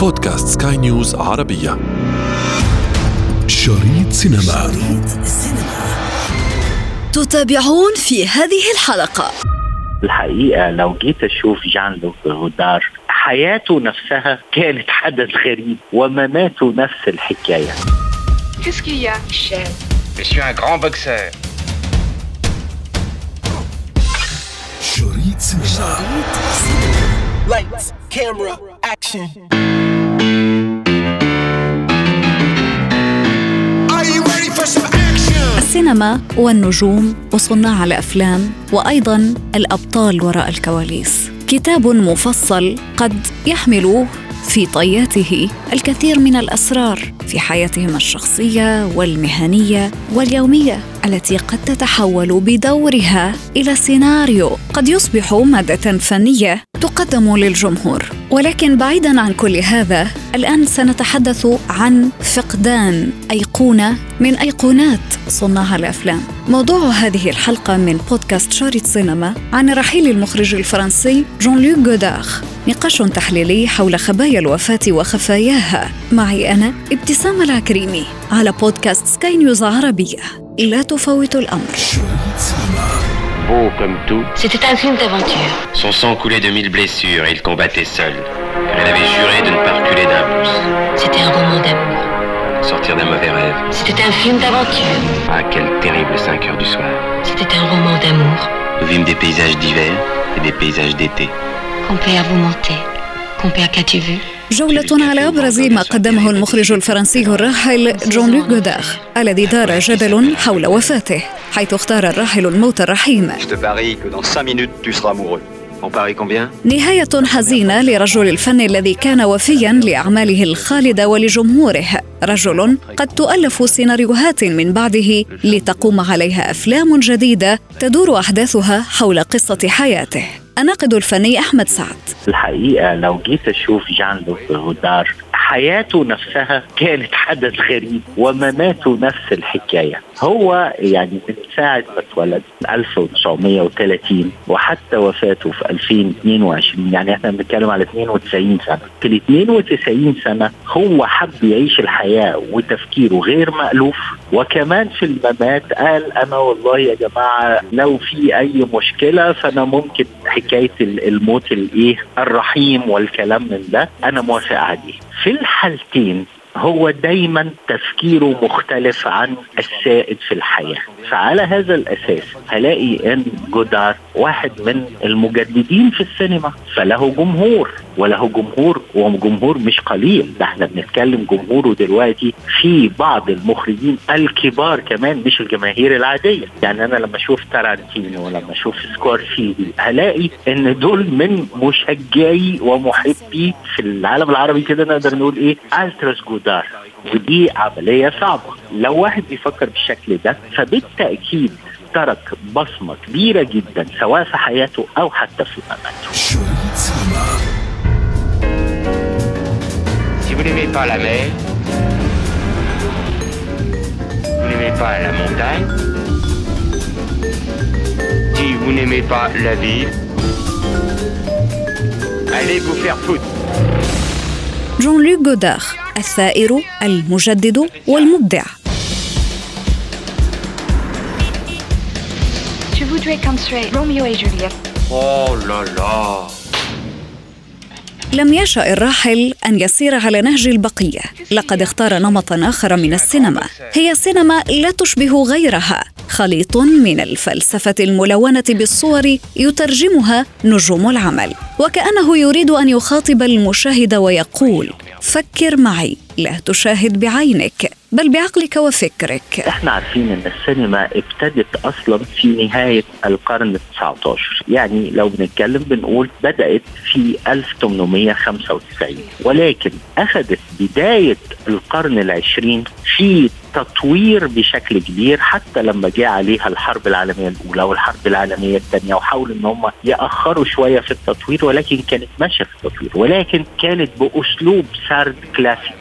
بودكاست سكاي نيوز عربية. شريط سينما. شريط تتابعون في هذه الحلقة. الحقيقة لو جيت أشوف جان لوك غودار حياته نفسها كانت حدث غريب ومماته نفس الحكاية. Qu'est-ce qu'il y a, Michel Je suis un grand boxeur. شريط سينما. Lights, camera, action. السينما والنجوم وصناع الأفلام وأيضا الأبطال وراء الكواليس. كتاب مفصل قد يحمل في طياته الكثير من الأسرار في حياتهم الشخصية والمهنية واليومية التي قد تتحول بدورها إلى سيناريو قد يصبح مادة فنية تقدم للجمهور. ولكن بعيدا عن كل هذا الآن سنتحدث عن فقدان أيقونة من أيقونات صناع الأفلام. موضوع هذه الحلقة من بودكاست شريط سينما عن رحيل المخرج الفرنسي جون لوك جودار نقاش تحليلي حول خبايا الوفاة وخفاياها. معي أنا ابتسام العكريمي على بودكاست سكاي نيوز عربية. لا تفوت الأمر. Beau comme tout, C'était un film d'aventure. son sang coulait de mille blessures et il combattait seul. Car elle avait juré de ne pas reculer d'un pouce. C'était un roman d'amour. Sortir d'un mauvais rêve. C'était un film d'aventure. Ah, quelle terrible 5 heures du soir. C'était un roman d'amour. Nous vîmes des paysages d'hiver et des paysages d'été. Compère, vous mentez. Compère, qu'as-tu vu جولة على أبرز ما قدمه المخرج الفرنسي الراحل جون لوك جودار الذي دار جدل حول وفاته حيث اختار الراحل الموت الرحيم. Je te parie que dans 5 minutes, tu seras amoureux. On parie combien? نهاية حزينة لرجل الفن الذي كان وفيا لأعماله الخالدة ولجمهوره. رجل قد تؤلف سيناريوهات من بعده لتقوم عليها أفلام جديدة تدور أحداثها حول قصة حياته. الناقد الفني أحمد سعد. الحقيقة لو جيت أشوف جان لوك غودار حياته نفسها كانت حدث غريب ومماته نفس الحكاية. هو يعني من ساعة ما اتولد 1930 وحتى وفاته في 2022 يعني إحنا بنتكلم على 92 سنة. في ال 92 سنة هو حب يعيش الحياة وتفكيره غير مألوف. وكمان في الممات قال أنا والله يا جماعة لو في أي مشكلة فأنا ممكن حكاية ال- الموت الإيه الرحيم والكلام من ده. أنا موافق عليه. في الحالتين هو دايما تفكيره مختلف عن السائد في الحياة. فعلى هذا الأساس هلاقي أن جودار واحد من المجددين في السينما فله جمهور وله جمهور وجمهور مش قليل. ده إحنا بنتكلم جمهوره دلوقتي في بعض المخرجين الكبار كمان مش الجماهير العادية. يعني أنا لما أشوف تارانتينو ولما أشوف سكورسيزي هلاقي أن دول من مشجعي ومحبي في العالم العربي كده نقدر نقول إيه ألتراس جودار. ودي عملية صعبة. لو واحد بيفكر بالشكل ده فبالتأكيد ترك بصمة كبيرة جدا سواء في حياته أو حتى في مماته Si vous n'aimez pas la mer, vous n'aimez pas la montagne, si vous n'aimez pas la ville, allez vous faire foutre. جون لوك جودار الثائر المجدد والمبدع. Oh لم يشأ الراحل أن يسير على نهج البقية. لقد اختار نمطا آخر من السينما. هي سينما لا تشبه غيرها. خليط من الفلسفة الملونة بالصور يترجمها نجوم العمل وكأنه يريد أن يخاطب المشاهد ويقول فكر معي. لا تشاهد بعينك بل بعقلك وفكرك. إحنا عارفين إن السينما ابتدت أصلا في نهاية القرن ال 19 يعني لو بنتكلم بنقول بدأت في 1895 ولكن أخذت بداية القرن العشرين في تطوير بشكل كبير حتى لما جاء عليها الحرب العالمية الأولى والحرب العالمية الثانية وحاولوا إن هم يأخروا شوية في التطوير ولكن كانت ماشية في التطوير. ولكن كانت بأسلوب سرد كلاسيك.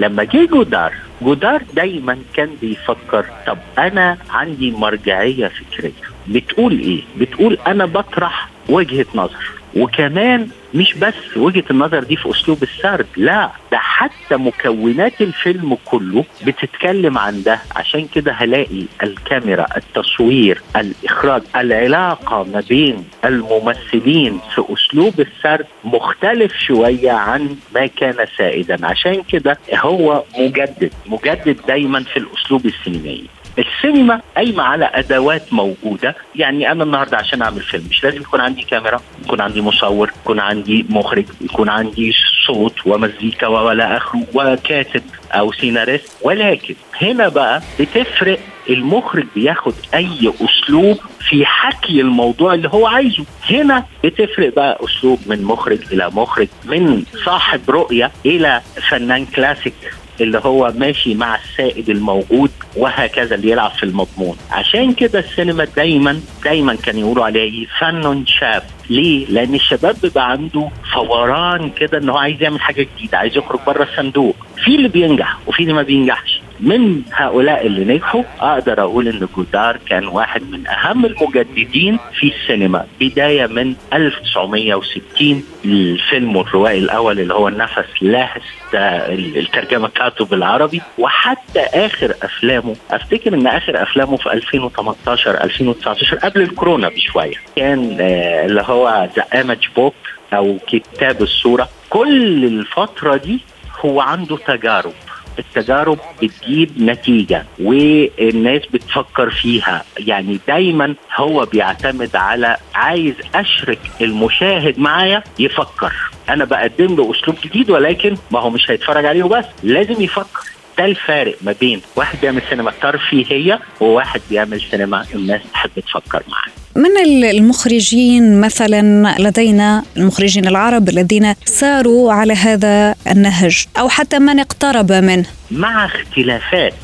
لما جه جودار جودار دايما كان بيفكر طب أنا عندي مرجعية فكرية. بتقول إيه؟ بتقول أنا بطرح وجهة نظر. وكمان مش بس وجهة النظر دي في أسلوب السرد لا ده حتى مكونات الفيلم كله بتتكلم عن ده. عشان كده هلاقي الكاميرا التصوير الإخراج العلاقة ما بين الممثلين في أسلوب السرد مختلف شوية عن ما كان سائدا. عشان كده هو مجدد مجدد دايما في الأسلوب السينمائي. السينما قايمة على أدوات موجودة. يعني أنا النهارده عشان أعمل فيلم مش لازم يكون عندي كاميرا يكون عندي مصور يكون عندي مخرج يكون عندي صوت ومزيكا ولا آخره وكاتب أو سيناريست. ولكن هنا بقى بتفرق المخرج بياخد أي أسلوب في حكي الموضوع اللي هو عايزه. هنا بتفرق بقى أسلوب من مخرج إلى مخرج من صاحب رؤية إلى فنان كلاسيك. اللي هو ماشي مع السائد الموجود وهكذا اللي يلعب في المضمون. عشان كده السينما دايما دايما كان يقولوا عليه فن شاب. ليه؟ لأن الشباب بيبقى عنده فوران كده ان هو عايز يعمل حاجة جديدة عايز يخرج بره الصندوق. في اللي بينجح وفي اللي ما بينجحش. من هؤلاء اللي نجحوا أقدر أقول إن جودار كان واحد من أهم المجددين في السينما بداية من 1960 الفيلم الروائي الأول اللي هو النفس لاهس الترجمة بتاعته بالعربي. وحتى آخر أفلامه أفتكر إن آخر أفلامه في 2018 2019 قبل الكورونا بشوية كان آه اللي هو The Image Book أو كتاب الصورة. كل الفترة دي هو عنده تجارب. التجارب بتجيب نتيجة والناس بتفكر فيها. يعني دايما هو بيعتمد على عايز أشرك المشاهد معايا يفكر. أنا بقدم له أسلوب جديد ولكن ما هو مش هيتفرج عليه وبس لازم يفكر. ده الفارق ما بين واحد بيعمل سينما ترفيهية وواحد بيعمل سينما الناس تحب تفكر معاه. من المخرجين مثلا لدينا المخرجين العرب الذين ساروا على هذا النهج أو حتى من اقترب منه؟ مع اختلافات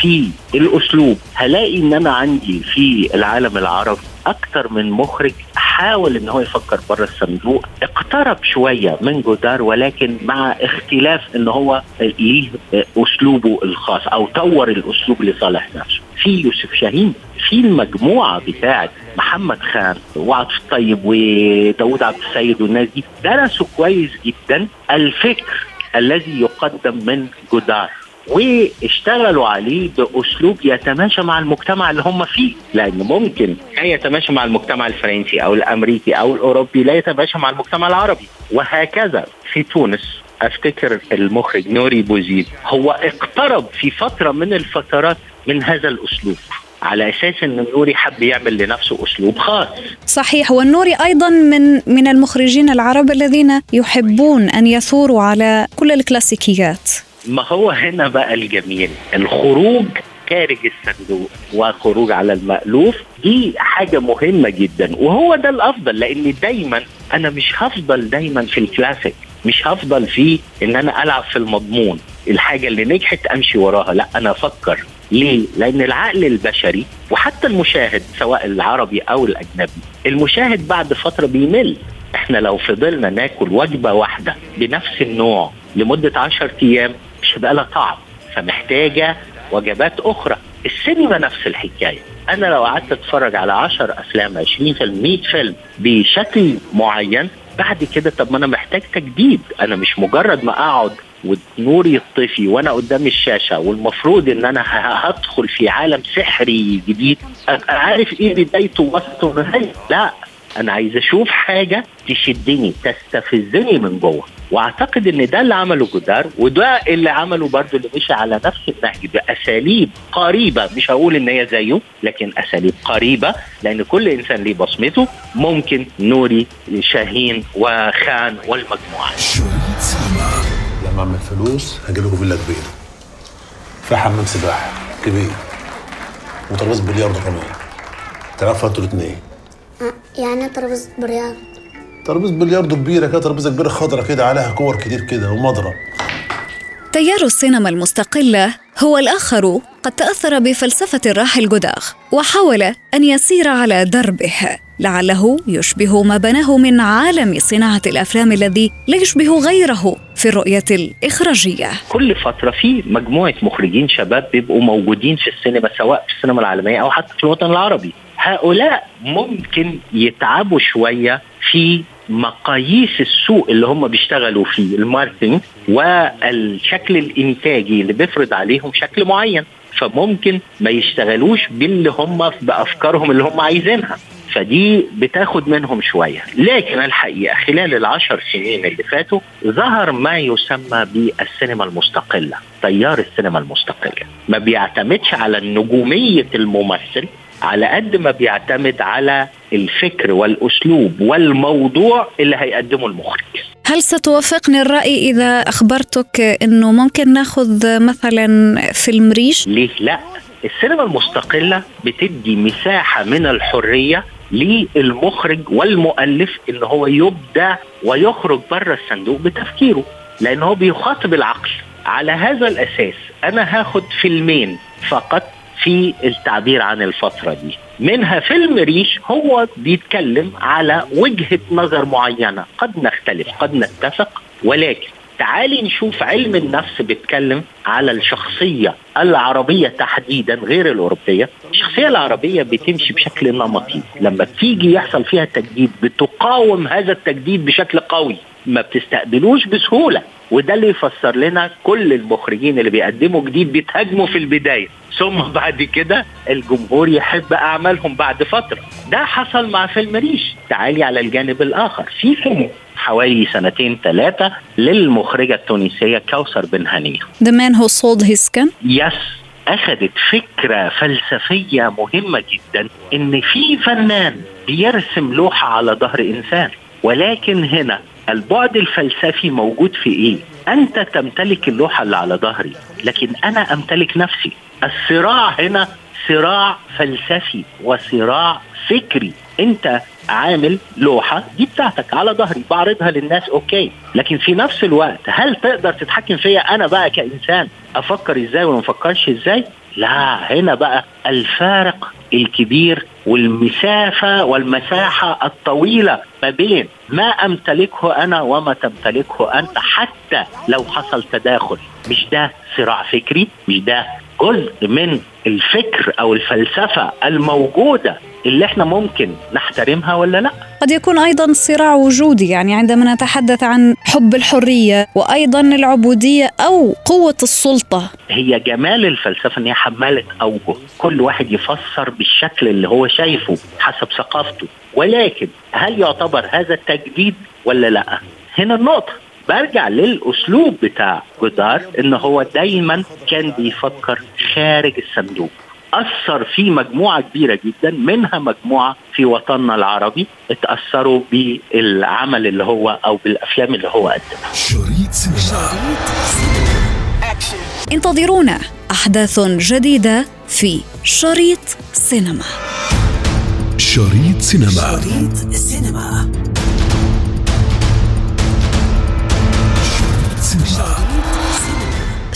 في الأسلوب هلاقي إن أنا عندي في العالم العربي أكتر من مخرج حاول إن هو يفكر بره الصندوق اقترب شوية من جودار ولكن مع اختلاف إن هو ليه أسلوبه الخاص أو طور الأسلوب لصالح نفسه. في يوسف شاهين في المجموعة بتاعه محمد خان وعطف الطيب وداود عبد السيد والناس دي. درسوا كويس جدا. الفكر الذي يقدم من جودار واشتغلوا عليه بأسلوب يتماشى مع المجتمع اللي هم فيه. لأن ممكن كان يتماشى مع المجتمع الفرنسي أو الأمريكي أو الأوروبي لا يتماشى مع المجتمع العربي. وهكذا في تونس أفتكر المخرج نوري بوزيد هو اقترب في فترة من الفترات من هذا الأسلوب. على أساس إن نوري حب يعمل لنفسه أسلوب خاص. صحيح. والنوري أيضا من من المخرجين العرب الذين يحبون أن يثوروا على كل الكلاسيكيات. ما هو هنا بقى الجميل؟ الخروج خارج الصندوق وخروج على المألوف دي حاجة مهمة جدا. وهو ده الأفضل لأن دايما أنا مش هفضل دايما في الكلاسيك. مش هفضل في إن أنا ألعب في المضمون. الحاجة اللي نجحت أمشي وراها. لا أنا أفكر. ليه؟ لأن العقل البشري وحتى المشاهد سواء العربي أو الأجنبي المشاهد بعد فترة بيمل. إحنا لو فضلنا ناكل وجبة واحدة بنفس النوع لمدة عشر أيام مش هيبقى لها طعم فمحتاجة وجبات أخرى. السينما نفس الحكاية. أنا لو قعدت أتفرج على 10 أفلام 20 فيلم 100 فيلم بشكل معين بعد كده طب ما أنا محتاج تجديد. أنا مش مجرد ما أقعد والنور يطفي وأنا قدام الشاشة والمفروض إن أنا هدخل في عالم سحري جديد أبقى عارف إيه بدايته ووسطه ونهايته لا أنا عايز أشوف حاجة تشدني تستفزني من جوه. وأعتقد إن ده اللي عمله جودار وده اللي عمله برضه اللي مشي على نفس النهج باساليب قريبة مش هقول إن هي زيه لكن أساليب قريبة لأن كل إنسان ليه بصمته. ممكن نوري شاهين وخان والمجموعة. لما أعمل فلوس هجيب لكم فيلا كبيرة. فيها حمام سباحة كبير. وترابيزه بلياردو كمان. تعرفوا أنتوا الاثنين؟ يعني ترابيزة برياض ترابيزه بلياردو كبيرة كده ترابيزه كبيرة خضرة كده عليها كور كتير كده ومضرب. تيار السينما المستقلة هو الآخر قد تأثر بفلسفة الراحل جوداغ وحاول أن يسير على دربه لعله يشبه ما بناه من عالم صناعة الأفلام الذي لا يشبه غيره في الرؤية الإخراجية. كل فترة في مجموعة مخرجين شباب بيبقوا موجودين في السينما سواء في السينما العالمية أو حتى في الوطن العربي. هؤلاء ممكن يتعبوا شوية في مقاييس السوق اللي هم بيشتغلوا فيه الماركتنج والشكل الإنتاجي اللي بيفرض عليهم شكل معين. فممكن ما يشتغلوش باللي هم بأفكارهم اللي هم عايزينها. فدي بتاخد منهم شوية. لكن الحقيقة خلال العشر سنين اللي فاتوا ظهر ما يسمى بالسينما المستقلة تيار السينما المستقلة. ما بيعتمدش على نجومية الممثل على قد ما بيعتمد على الفكر والأسلوب والموضوع اللي هيقدمه المخرج هل ستوافقني الرأي إذا أخبرتك أنه ممكن ناخذ مثلا فيلم ريش؟ ليه لا؟ السينما المستقلة بتدي مساحة من الحرية للمخرج والمؤلف إن هو يبدع ويخرج بره الصندوق بتفكيره لأن هو بيخاطب العقل على هذا الأساس أنا هاخد فيلمين فقط في التعبير عن الفترة دي. منها فيلم ريش هو بيتكلم على وجهة نظر معينة. قد نختلف قد نتفق ولكن تعالي نشوف علم النفس بيتكلم على الشخصية العربية تحديدا غير الأوروبية. الشخصية العربية بتمشي بشكل نمطي. لما بتيجي يحصل فيها تجديد بتقاوم هذا التجديد بشكل قوي. ما بتستقبلوش بسهولة. وده اللي يفسر لنا كل المخرجين اللي بيقدموا جديد بيتهاجموا في البداية. ثم بعد كده الجمهور يحب أعمالهم بعد فترة. ده حصل مع فيلم ريش. تعالي على الجانب الآخر. في فيلم حوالي سنتين ثلاثة للمخرجة التونسية كوثر بن هنية. The man who sold his skin? يس أخذت فكرة فلسفية مهمة جدا إن في فنان بيرسم لوحة على ظهر إنسان. ولكن هنا البعد الفلسفي موجود في إيه؟ أنت تمتلك اللوحة اللي على ظهري لكن أنا أمتلك نفسي. الصراع هنا صراع فلسفي وصراع فكري. أنت عامل لوحة دي بتاعتك على ظهري بعرضها للناس أوكي. لكن في نفس الوقت هل تقدر تتحكم فيا أنا بقى كإنسان؟ أفكر إزاي وما أفكرش إزاي؟ لا هنا بقى الفارق الكبير والمسافة والمساحة الطويلة ما بين ما أمتلكه أنا وما تمتلكه أنت حتى لو حصل تداخل. مش ده صراع فكري؟ مش ده جزء من الفكر أو الفلسفة الموجودة اللي إحنا ممكن نحترمها ولا لأ؟ قد يكون أيضا صراع وجودي يعني عندما نتحدث عن حب الحرية وأيضا العبودية أو قوة السلطة. هي جمال الفلسفة إن هي حماله أوجه. كل واحد يفسر بالشكل اللي هو شايفه حسب ثقافته. ولكن هل يعتبر هذا التجديد ولا لأ؟ هنا النقطة. برجع للأسلوب بتاع جودار إن هو دايما كان بيفكر خارج الصندوق. أثر في مجموعة كبيرة جدا منها مجموعة في وطننا العربي اتأثروا بالعمل اللي هو أو بالأفلام اللي هو قدمها. شريط سينما. انتظرونا أحداث جديدة في شريط سينما. شريط سينما. شريط سينما.